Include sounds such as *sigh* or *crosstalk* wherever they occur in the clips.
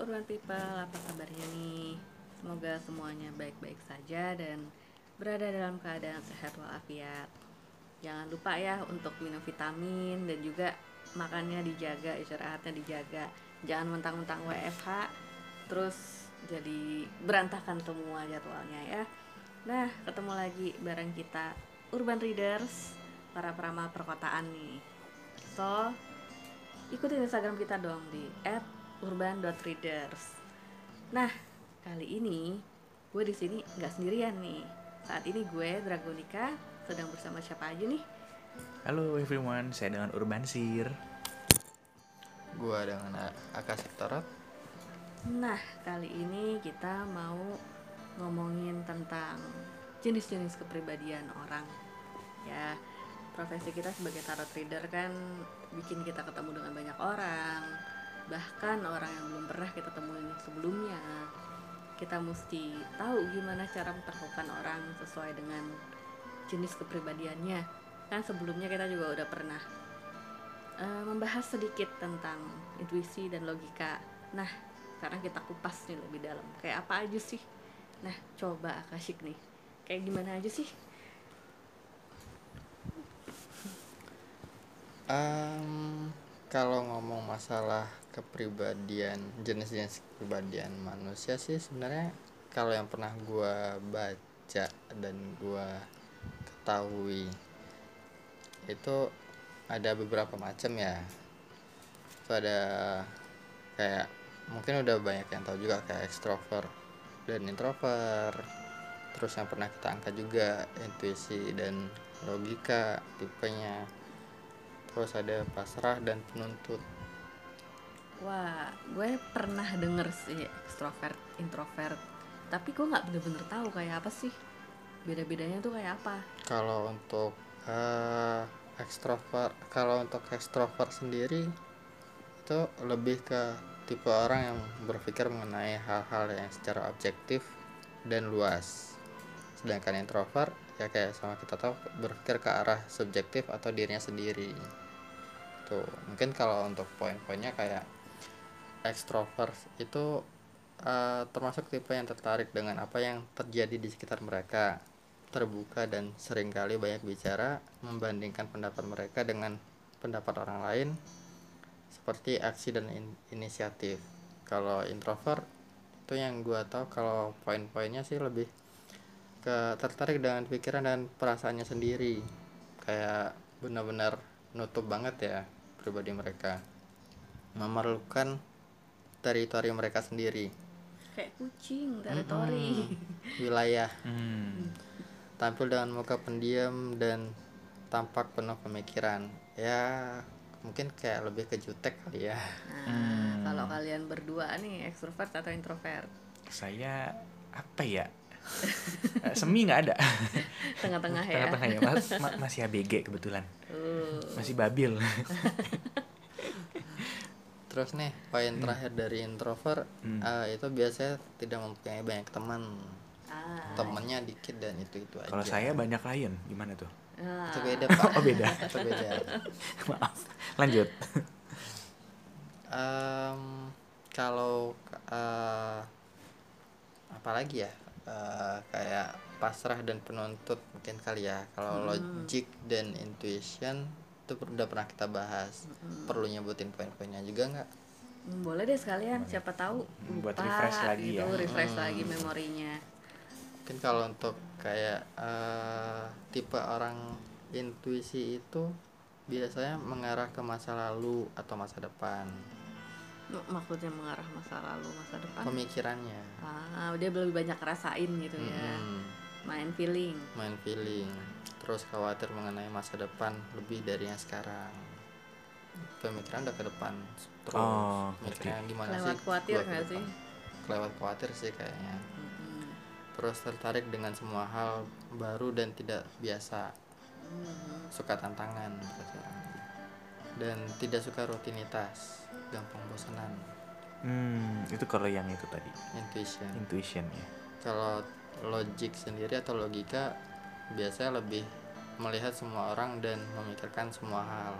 Urban People, apa kabarnya nih? Semoga semuanya baik-baik saja dan berada dalam keadaan sehat walafiat. Jangan lupa ya untuk minum vitamin dan juga makannya dijaga, istirahatnya dijaga. Jangan mentang-mentang WFH terus jadi berantakan semua jadwalnya ya. Nah, ketemu lagi bareng kita Urban Readers, para peramal perkotaan nih. So, ikutin Instagram kita dong di @urban.readers. Nah, kali ini gue di sini nggak sendirian nih. Saat ini gue Dragonika sedang bersama siapa aja nih? Halo everyone, saya dengan Urban Sir. Gua dengan Aka Sektorat Nah, kali ini kita mau ngomongin tentang jenis-jenis kepribadian orang. Ya, profesi kita sebagai tarot reader kan bikin kita ketemu dengan banyak orang, bahkan orang yang belum pernah kita temuin sebelumnya. Kita mesti tahu gimana cara memperlakukan orang sesuai dengan jenis kepribadiannya. Kan sebelumnya kita juga udah pernah eh, membahas sedikit tentang intuisi dan logika. Nah, sekarang kita kupas nih lebih dalam. Kayak apa aja sih? Nah, coba Akashik nih. Kayak gimana aja sih? Em, Kalau ngomong masalah kepribadian Jenis-jenis kepribadian manusia sih sebenarnya Kalau yang pernah gua baca dan gua ketahui Itu ada beberapa macam ya. Itu ada kayak mungkin udah banyak yang tahu juga kayak extrovert dan introvert. Terus yang pernah kita angkat juga intuisi dan logika tipenya. Terus ada pasrah dan penuntut Wah, gue pernah denger sih extrovert, introvert. Tapi gue nggak bener-bener tahu kayak apa sih. Beda-bedanya tuh kayak apa? kalau untuk eh ekstrovert kalau untuk ekstrovert sendiri itu lebih ke tipe orang yang berpikir mengenai hal-hal yang secara objektif dan luas sedangkan introvert ya kayak sama kita tahu berpikir ke arah subjektif atau dirinya sendiri tuh mungkin kalau untuk poin-poinnya kayak ekstrovert itu eh, termasuk tipe yang tertarik dengan apa yang terjadi di sekitar mereka. Terbuka dan sering kali banyak bicara membandingkan pendapat mereka dengan pendapat orang lain seperti aksi dan in- inisiatif. Kalau introvert itu yang gua tahu kalau poin-poinnya sih lebih ke tertarik dengan pikiran dan perasaannya sendiri. Kayak benar-benar nutup banget ya pribadi mereka. Memerlukan teritori mereka sendiri Kayak kucing, teritori. wilayah Hmm. tampil dengan muka pendiam dan tampak penuh pemikiran ya mungkin kayak lebih ke jutek kali ya Nah, kalau kalian berdua nih extrovert atau introvert? Saya apa ya? Eh, Semi nggak ada. Tengah-tengah ya. Tengah-tengah ya, Mas. Ma- masih ABG kebetulan. Uh, Masih babil. *laughs* terus nih poin terakhir dari introvert Hmm. eh, itu biasanya tidak mempunyai banyak teman ah, temennya dikit dan itu itu aja Kalau saya banyak klien, gimana tuh? ah. itu beda *laughs* pak Oh, beda. itu beda *laughs* Maaf. Lanjut. Em, kalau eh, apalagi ya Eh, kayak pasrah dan penuntut mungkin kali ya kalau logic dan intuition itu udah pernah kita bahas perlu nyebutin poin-poinnya juga nggak Hmm, Boleh deh sekalian, siapa tahu Hmm, buat lupa refresh lagi gitu, ya. refresh lagi memorinya. mungkin kalau untuk kayak eh, tipe orang intuisi itu biasanya mengarah ke masa lalu atau masa depan Maksudnya mengarah masa lalu, masa depan. pemikirannya Ah, dia lebih banyak rasain gitu ya. Main feeling. main feeling terus khawatir mengenai masa depan lebih dari yang sekarang pemikiran udah ke depan terus Oh, pemikiran gimana Kelewat sih khawatir depan. sih? kelewat khawatir sih kayaknya Mm-mm. terus tertarik dengan semua hal baru dan tidak biasa Mm. suka tantangan orang. dan tidak suka rutinitas gampang bosanan Hmm, itu kalau yang itu tadi, intuition intuition ya. kalau logik sendiri atau logika biasanya lebih melihat semua orang dan memikirkan semua hal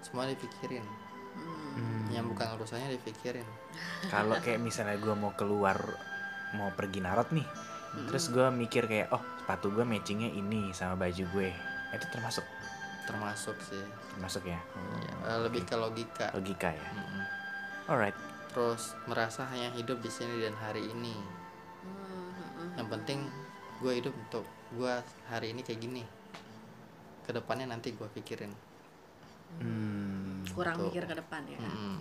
semua dipikirin Hmm. yang bukan urusannya dipikirin *laughs* Kalau kayak misalnya gue mau keluar mau pergi narot nih, terus gue mikir kayak oh sepatu gue matchingnya ini sama baju gue, itu termasuk termasuk sih termasuk ya Ya, eh, lebih ke logika logika ya. Mm-mm. Alright. terus merasa hanya hidup di sini dan hari ini Hmm. Yang penting gue hidup untuk gue hari ini kayak gini ke depannya nanti gue pikirin Hmm. kurang Betul. mikir ke depan ya Mm-mm.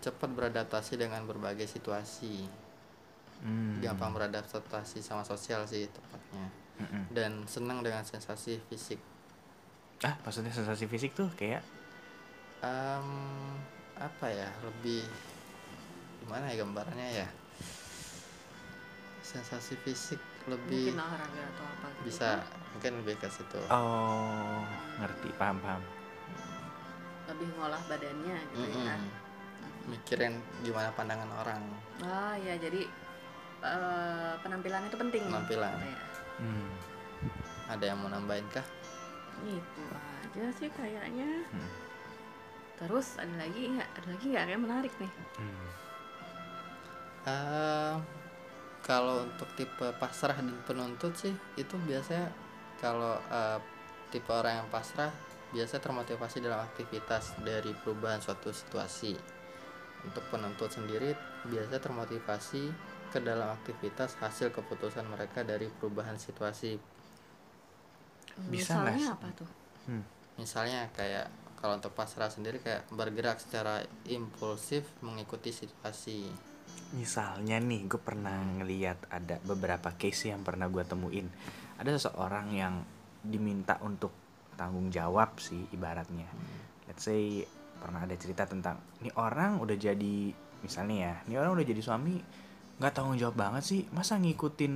cepat beradaptasi dengan berbagai situasi Hmm. gampang beradaptasi sama sosial sih tepatnya Mm-mm. dan senang dengan sensasi fisik Ah, maksudnya sensasi fisik tuh kayak Em, apa ya lebih gimana ya gambarannya ya sensasi fisik lebih mungkin olahraga atau apa gitu bisa kan? mungkin lebih ke situ oh ngerti paham paham. lebih ngolah badannya gitu ya Mm-mm. mikirin gimana pandangan orang ah ya jadi eh, penampilan itu penting Penampilan. gitu ya. Hmm. ada yang mau nambahin kah itu aja sih kayaknya Hmm. terus ada lagi nggak ada lagi nggak kayak menarik nih Hmm. Kalau untuk tipe pasrah dan penuntut sih itu biasanya kalau eh, tipe orang yang pasrah biasa termotivasi dalam aktivitas dari perubahan suatu situasi. Untuk penuntut sendiri biasa termotivasi ke dalam aktivitas hasil keputusan mereka dari perubahan situasi. Bisa nggak misalnya apa tuh? Hmm. misalnya kayak kalau untuk pasrah sendiri kayak bergerak secara impulsif mengikuti situasi Misalnya nih, gue pernah ngeliat ada beberapa case yang pernah gue temuin. Ada seseorang yang diminta untuk tanggung jawab sih ibaratnya. Let's say pernah ada cerita tentang nih orang udah jadi misalnya ya, nih orang udah jadi suami nggak tanggung jawab banget sih, masa ngikutin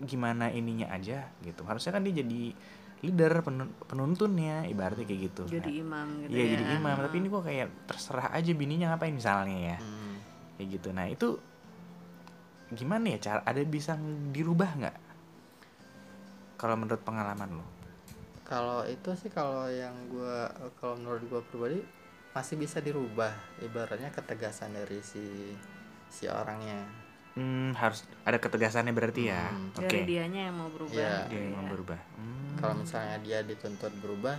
gimana ininya aja gitu. Harusnya kan dia jadi leader penun- penuntunnya ibaratnya kayak gitu. jadi Nah, imam gitu Iya ya jadi imam, tapi ini kok kayak terserah aja bininya ngapain misalnya ya Hmm. Kayak gitu. Nah itu gimana ya cara ada bisa dirubah nggak? Kalau menurut pengalaman lo? Kalau itu sih kalau yang gua kalau menurut gua pribadi masih bisa dirubah. Ibaratnya ketegasan dari si si orangnya. Hmm, harus ada ketegasannya berarti ya? Hmm. oke. Dari dianya yang mau berubah. Iya. gitu dia yang ya. mau berubah. Hmm. kalau misalnya dia dituntut berubah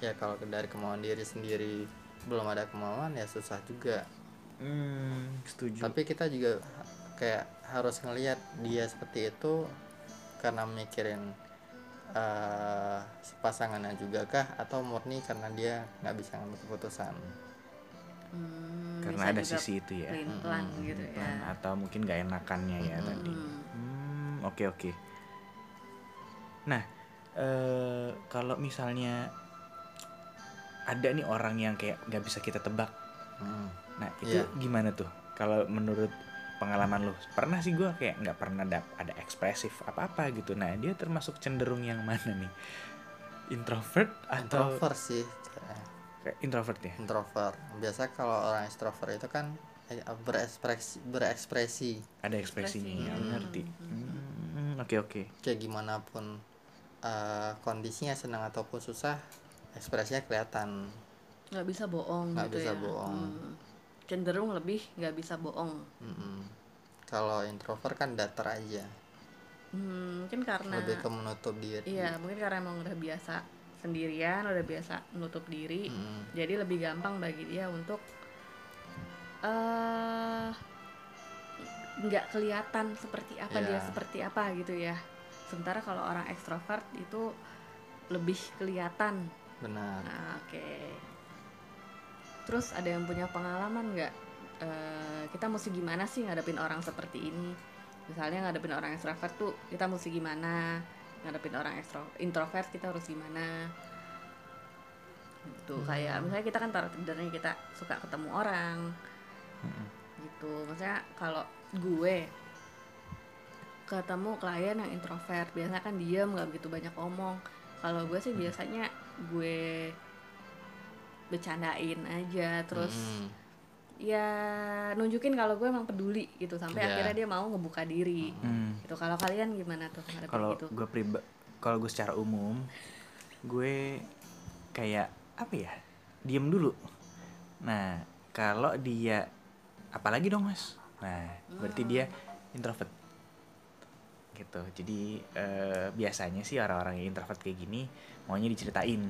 ya kalau dari kemauan diri sendiri belum ada kemauan ya susah juga Hmm, setuju tapi kita juga kayak harus ngelihat dia seperti itu karena mikirin eh pasangannya juga kah atau murni karena dia nggak bisa ngambil keputusan Hmm, karena ada sisi itu ya Mm-mm. gitu ya atau mungkin gak enakannya ya Mm-mm. tadi Hmm. Hmm, oke oke. Nah, eh kalau misalnya ada nih orang yang kayak nggak bisa kita tebak, Hmm. nah itu Iya. gimana tuh? Kalau menurut pengalaman lo, pernah sih gue kayak nggak pernah ada, ada ekspresif apa apa gitu. Nah dia termasuk cenderung yang mana nih? Introvert atau introvert sih kayak introvert ya? introvert biasa kalau orang extrovert itu kan eh, berekspresi berekspresi Ada ekspresinya Ekspresi. ya, Hmm. ngerti. Hmm, Oke oke. kayak gimana pun eh, kondisinya senang ataupun susah ekspresinya kelihatan nggak bisa bohong Nggak gitu bisa ya bohong. Hmm. cenderung lebih nggak bisa bohong Mm-mm. kalau introvert kan datar aja Hmm, mungkin karena lebih ke menutup diri iya mungkin karena emang udah biasa sendirian udah biasa nutup diri Mm-mm. jadi lebih gampang bagi dia untuk eh nggak kelihatan seperti apa dia Iya. seperti apa gitu ya sementara kalau orang ekstrovert itu lebih kelihatan benar Nah, oke. Terus ada yang punya pengalaman nggak? Eh, kita mesti gimana sih ngadepin orang seperti ini? Misalnya ngadepin orang ekstrovert tuh kita mesti gimana? Ngadepin orang ekstro introvert kita harus gimana? Gitu kayak misalnya kita kan taruh nih kita suka ketemu orang, Mm-mm. gitu. Maksudnya kalau gue ketemu klien yang introvert biasanya kan diem nggak begitu banyak omong kalau gue sih biasanya gue bercandain aja terus Mm-mm. ya nunjukin kalau gue emang peduli gitu sampai Iya. akhirnya dia mau ngebuka diri Hmm. gitu kalau kalian gimana tuh kalau gitu gue priba kalau gue secara umum gue kayak apa ya diem dulu Nah, kalau dia apalagi dong, Mas? Nah, berarti dia introvert. Gitu. Jadi eh, biasanya sih orang-orang yang introvert kayak gini maunya diceritain.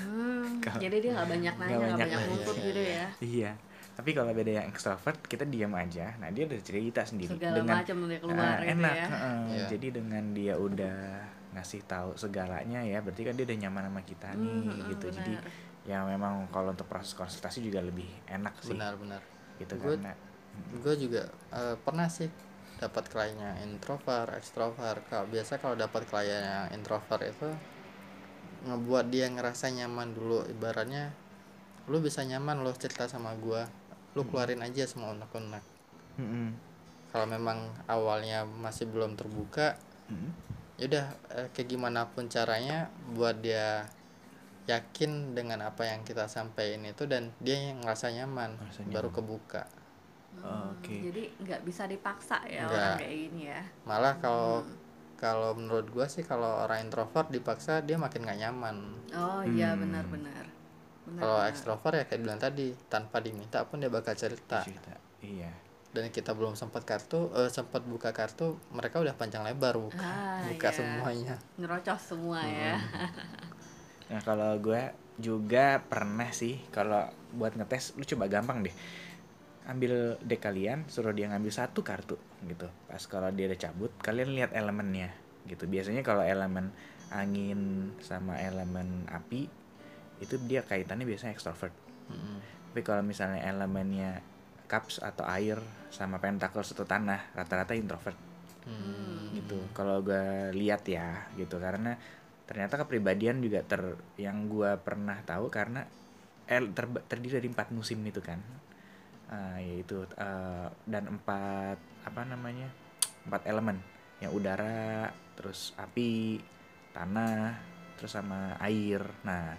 Hmm, *laughs* Kalau- jadi dia nggak banyak nanya, Nggak banyak banyak iya, gitu ya. Iya. Tapi kalau beda yang extrovert, kita diam aja. Nah, dia udah cerita sendiri Segala dengan macam dia keluar gitu enak. ya. heeh. Iya. Jadi dengan dia udah ngasih tahu segalanya ya, berarti kan dia udah nyaman sama kita nih Hmm, gitu. Jadi benar. ya memang kalau untuk proses konsultasi juga lebih enak sih benar-benar gitu Gua- karena gue juga eh, pernah sih dapat kliennya introvert ekstrovert kalau biasa kalau dapat klien yang introvert itu ngebuat dia ngerasa nyaman dulu ibaratnya lu bisa nyaman lo cerita sama gua lu keluarin aja semua unek-unek Mm-mm. kalau memang awalnya masih belum terbuka Mm-mm. yaudah eh, kayak gimana pun caranya buat dia yakin dengan apa yang kita sampaikan itu dan dia yang ngerasa nyaman Ngerasa baru nyaman. kebuka Hmm, Oke. Jadi nggak bisa dipaksa ya Nggak. orang kayak gini ya. malah kalau kalau menurut gua sih kalau orang introvert dipaksa dia makin gak nyaman Oh iya Hmm. benar-benar. Benar, kalau ekstrovert ya kayak bilang tadi tanpa diminta pun dia bakal cerita cerita iya dan kita belum sempat kartu eh, sempat buka kartu mereka udah panjang lebar buka Ah, buka iya. semuanya Ngerocos semua ya. nah kalau gue juga pernah sih kalau buat ngetes lu coba gampang deh ambil deck kalian suruh dia ngambil satu kartu gitu. Pas kalau dia udah cabut kalian lihat elemennya gitu. Biasanya kalau elemen angin sama elemen api itu dia kaitannya biasanya extrovert. Mm-mm. tapi kalau misalnya elemennya cups atau air sama pentacles atau tanah rata-rata introvert. Hmm. gitu. Kalau gue lihat ya gitu. Karena ternyata kepribadian juga ter yang gue pernah tahu karena el ter- terdiri dari empat musim itu kan Ah, yaitu eh, dan empat apa namanya empat elemen. Yang udara terus api tanah terus sama air. Nah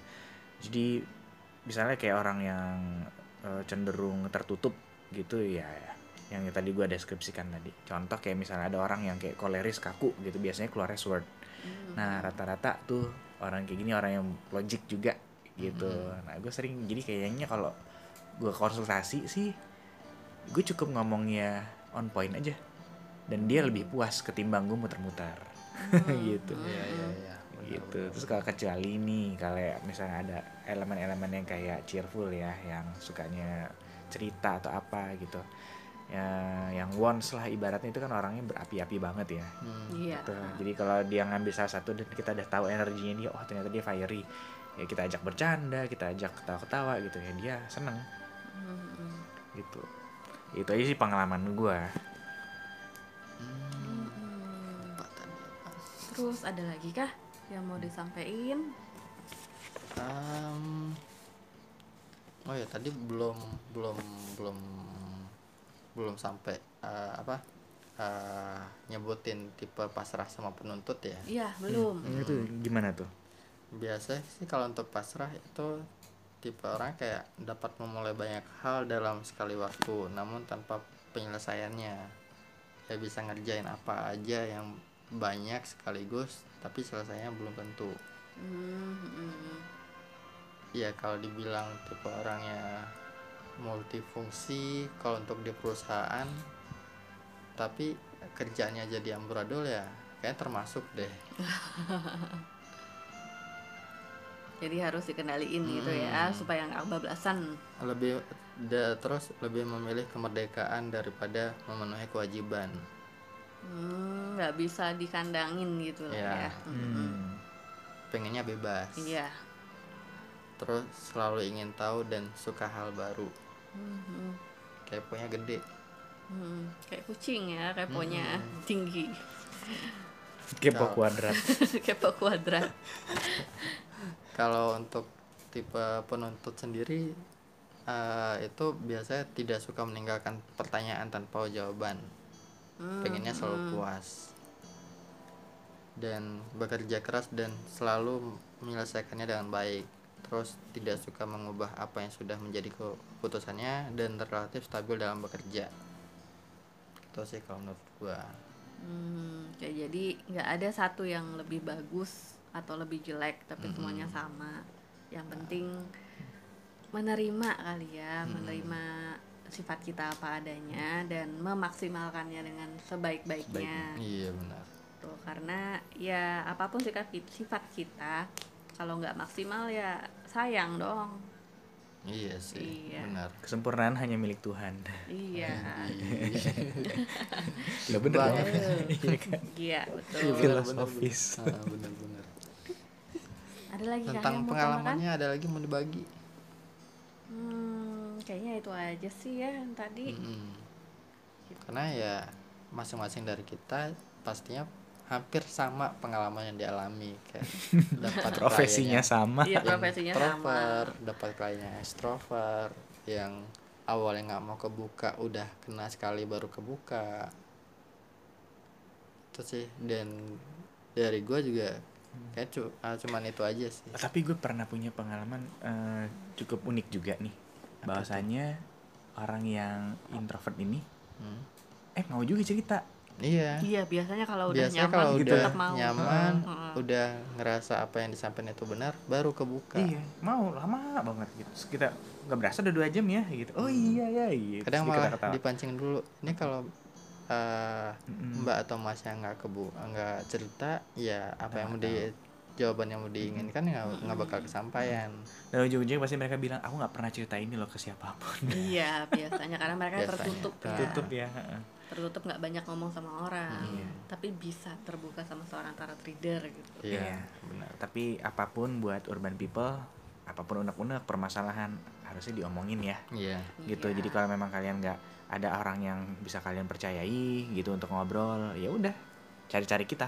jadi misalnya kayak orang yang eh, cenderung tertutup gitu ya yang tadi gua deskripsikan tadi. Contoh kayak misalnya ada orang yang kayak koleris kaku gitu biasanya keluarnya sword. Hmm. nah rata-rata tuh orang kayak gini orang yang logic juga gitu. Nah gue sering jadi kayaknya kalau gue konsultasi sih. Gue cukup ngomongnya on point aja. Dan dia lebih puas ketimbang gue muter-muter. *laughs* Gitu. Iya iya iya. Gitu. Terus kalau kecuali nih kalau misalnya ada elemen-elemen yang kayak cheerful ya yang sukanya cerita atau apa gitu. Ya yang wands lah ibaratnya itu kan orangnya berapi-api banget ya. Hmm. Iya. gitu. jadi kalau dia ngambil salah satu dan kita udah tahu energinya dia oh ternyata dia fiery. Ya kita ajak bercanda kita ajak ketawa-ketawa gitu ya dia seneng Hmm. gitu itu aja sih pengalaman gua Hmm. Apa tadi apa? Terus ada lagi kah yang mau disampaikan? Em, oh ya tadi belum belum belum belum sampai eh, apa eh, nyebutin tipe pasrah sama penuntut ya Iya belum. Hmm, itu gimana tuh biasa sih kalau untuk pasrah itu tipe orang kayak dapat memulai banyak hal dalam sekali waktu namun tanpa penyelesaiannya. Ya bisa ngerjain apa aja yang banyak sekaligus tapi selesainya belum tentu. Hmm, hmm. ya kalau dibilang tipe orangnya multifungsi kalau untuk di perusahaan tapi kerjaannya jadi amburadul ya kayak termasuk deh *laughs* Jadi harus dikendaliin gitu ya Hmm. supaya nggak bablasan. lebih da- terus lebih memilih kemerdekaan daripada memenuhi kewajiban Hmm, nggak bisa dikandangin gitu lah Iya. ya. Hmm. Hmm. pengennya bebas Iya. terus selalu ingin tahu dan suka hal baru Hmm, keponya gede hmm. Kayak kucing ya, keponya Hmm. tinggi. kepo kuadrat *laughs* Kepo kuadrat. *laughs* kalau untuk tipe penuntut sendiri eh, itu biasanya tidak suka meninggalkan pertanyaan tanpa jawaban. Hmm, pengennya selalu puas. Dan bekerja keras dan selalu menyelesaikannya dengan baik. Terus tidak suka mengubah apa yang sudah menjadi keputusannya dan relatif stabil dalam bekerja. Itu sih kalau menurut gua. Hmm, kayak jadi nggak ada satu yang lebih bagus atau lebih jelek, tapi semuanya sama. Yang penting menerima kali ya Hmm. menerima sifat kita apa adanya dan memaksimalkannya dengan sebaik-baiknya iya benar tuh karena ya apa pun sikap ki- sifat kita kalau nggak maksimal ya sayang dong iya sih Iya. benar Kesempurnaan hanya milik Tuhan. iya *laughs* Lo bener Banget. *laughs* Iya kan? iya betul Filosofis. Ah, benar-benar ada lagi tentang pengalamannya ada lagi mau dibagi? Hmm, kayaknya itu aja sih ya yang tadi. Mm-mm. karena ya masing-masing dari kita pastinya hampir sama pengalaman yang dialami kayak *laughs* dapat Profesinya kliennya sama. iya profesinya sama. Introvert dapat kliennya extrovert yang awalnya nggak mau kebuka udah kena sekali baru kebuka. Itu sih. Dan dari gue juga kayak cu- ah, cuman itu aja sih Tapi gue pernah punya pengalaman eh, cukup unik juga nih. Bahwasanya orang yang introvert ini Hmm. eh mau juga cerita. iya iya biasanya kalau udah biasanya nyaman kalau gitu udah tetap mau nyaman Heeh. udah ngerasa apa yang disampaikan itu benar baru kebuka Iya, mau lama banget gitu. Kita nggak berasa udah dua jam ya gitu. Oh iya ya gitu. kadang Terus malah dipancing dulu ini kalau eh, Mm-mm. mbak atau mas yang nggak kebu nggak cerita ya apa yang mau di jawaban yang mau diinginkan ya nggak nggak bakal kesampaian Dan ujung-ujungnya pasti mereka bilang aku nggak pernah cerita ini loh ke siapa pun. iya biasanya karena mereka Biasanya. tertutup ya Tutup ya. heeh. tertutup nggak banyak ngomong sama orang Iya. tapi bisa terbuka sama seorang tarot reader gitu iya Iya. benar Tapi apa pun buat urban people, apa pun unek-unek permasalahan harusnya diomongin ya. iya. Gitu. Iya. jadi kalau memang kalian nggak ada orang yang bisa kalian percayai gitu untuk ngobrol ya udah cari-cari kita.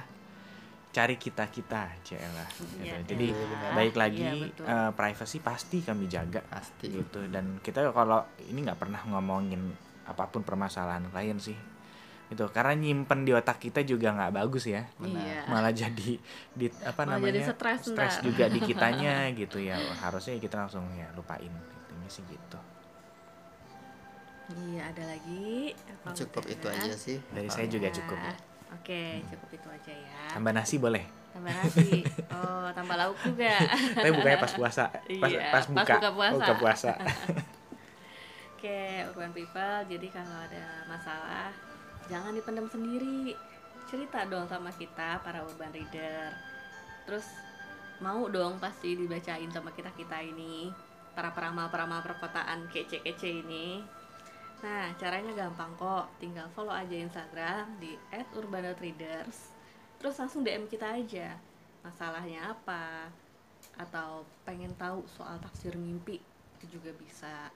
Cari kita kita lah gitu. Iya, jadi iya, benar. baik lagi Iya, betul. eh, privacy pasti kami jaga. Pasti. Gitu. Dan kita kalau ini nggak pernah ngomongin apa pun permasalahan klien sih. Gitu. Karena nyimpen di otak kita juga nggak bagus ya. Benar. iya. Malah jadi di apa Malah namanya jadi stres juga di *laughs* kitanya gitu ya. Harusnya kita langsung ya lupain intinya sih gitu iya ada lagi? Apa cukup itu Mas? aja sih. Dari saya juga Nah, cukup. oke cukup itu aja ya. Tambah nasi boleh? Tambah nasi. Oh tambah lauk juga. *laughs* Tapi bukanya pas puasa. Pas, Iya, pas pas buka. buka puasa. buka puasa. *laughs* Oke, urban people, jadi kalau ada masalah jangan dipendam sendiri. Cerita dong sama kita para urban reader. Terus mau dong pasti dibacain sama kita-kita ini, para peramal-peramal perkotaan kece-kece ini. Nah, caranya gampang kok. Tinggal follow aja Instagram di @urbanoutreaders. Terus langsung DM kita aja. Masalahnya apa? Atau pengen tahu soal tafsir mimpi itu juga bisa.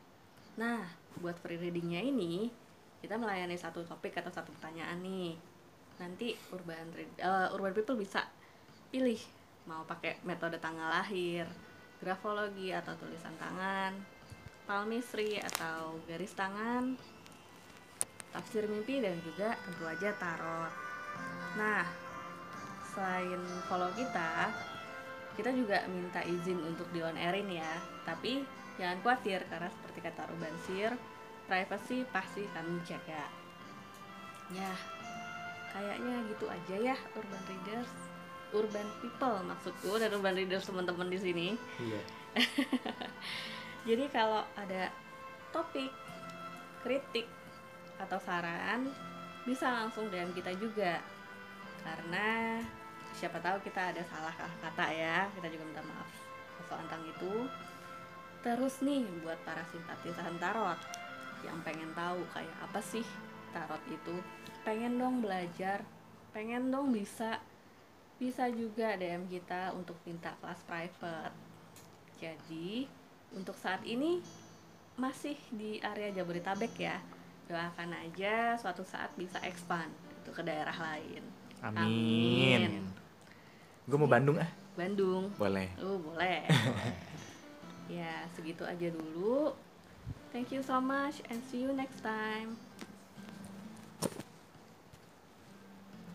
Nah, buat free readingnya ini, kita melayani satu topik atau satu pertanyaan nih. Nanti urban eh, urban people bisa pilih mau pakai metode tanggal lahir, grafologi atau tulisan tangan, palmistry atau garis tangan, tafsir mimpi dan juga tentu aja tarot. Nah, selain follow kita, kita juga minta izin untuk di on airin ya. Tapi jangan khawatir karena seperti kata Ruban Sir, privacy pasti kami jaga. Ya, kayaknya gitu aja ya urban readers, urban people maksudku dan urban readers teman-teman di sini. iya *laughs* Jadi kalau ada topik, kritik atau saran bisa langsung DM kita juga. Karena siapa tahu kita ada salah kata ya, kita juga minta maaf soal tentang itu. Terus nih buat para simpatisan tarot yang pengen tahu kayak apa sih tarot itu, pengen dong belajar, pengen dong bisa bisa juga DM kita untuk minta kelas private. Jadi untuk saat ini masih di area Jabodetabek ya. Doakan aja suatu saat bisa expand itu ke daerah lain. amin, gue mau Bandung ah Bandung. boleh Oh, boleh. *laughs* ya, segitu aja dulu. Thank you so much and see you next time.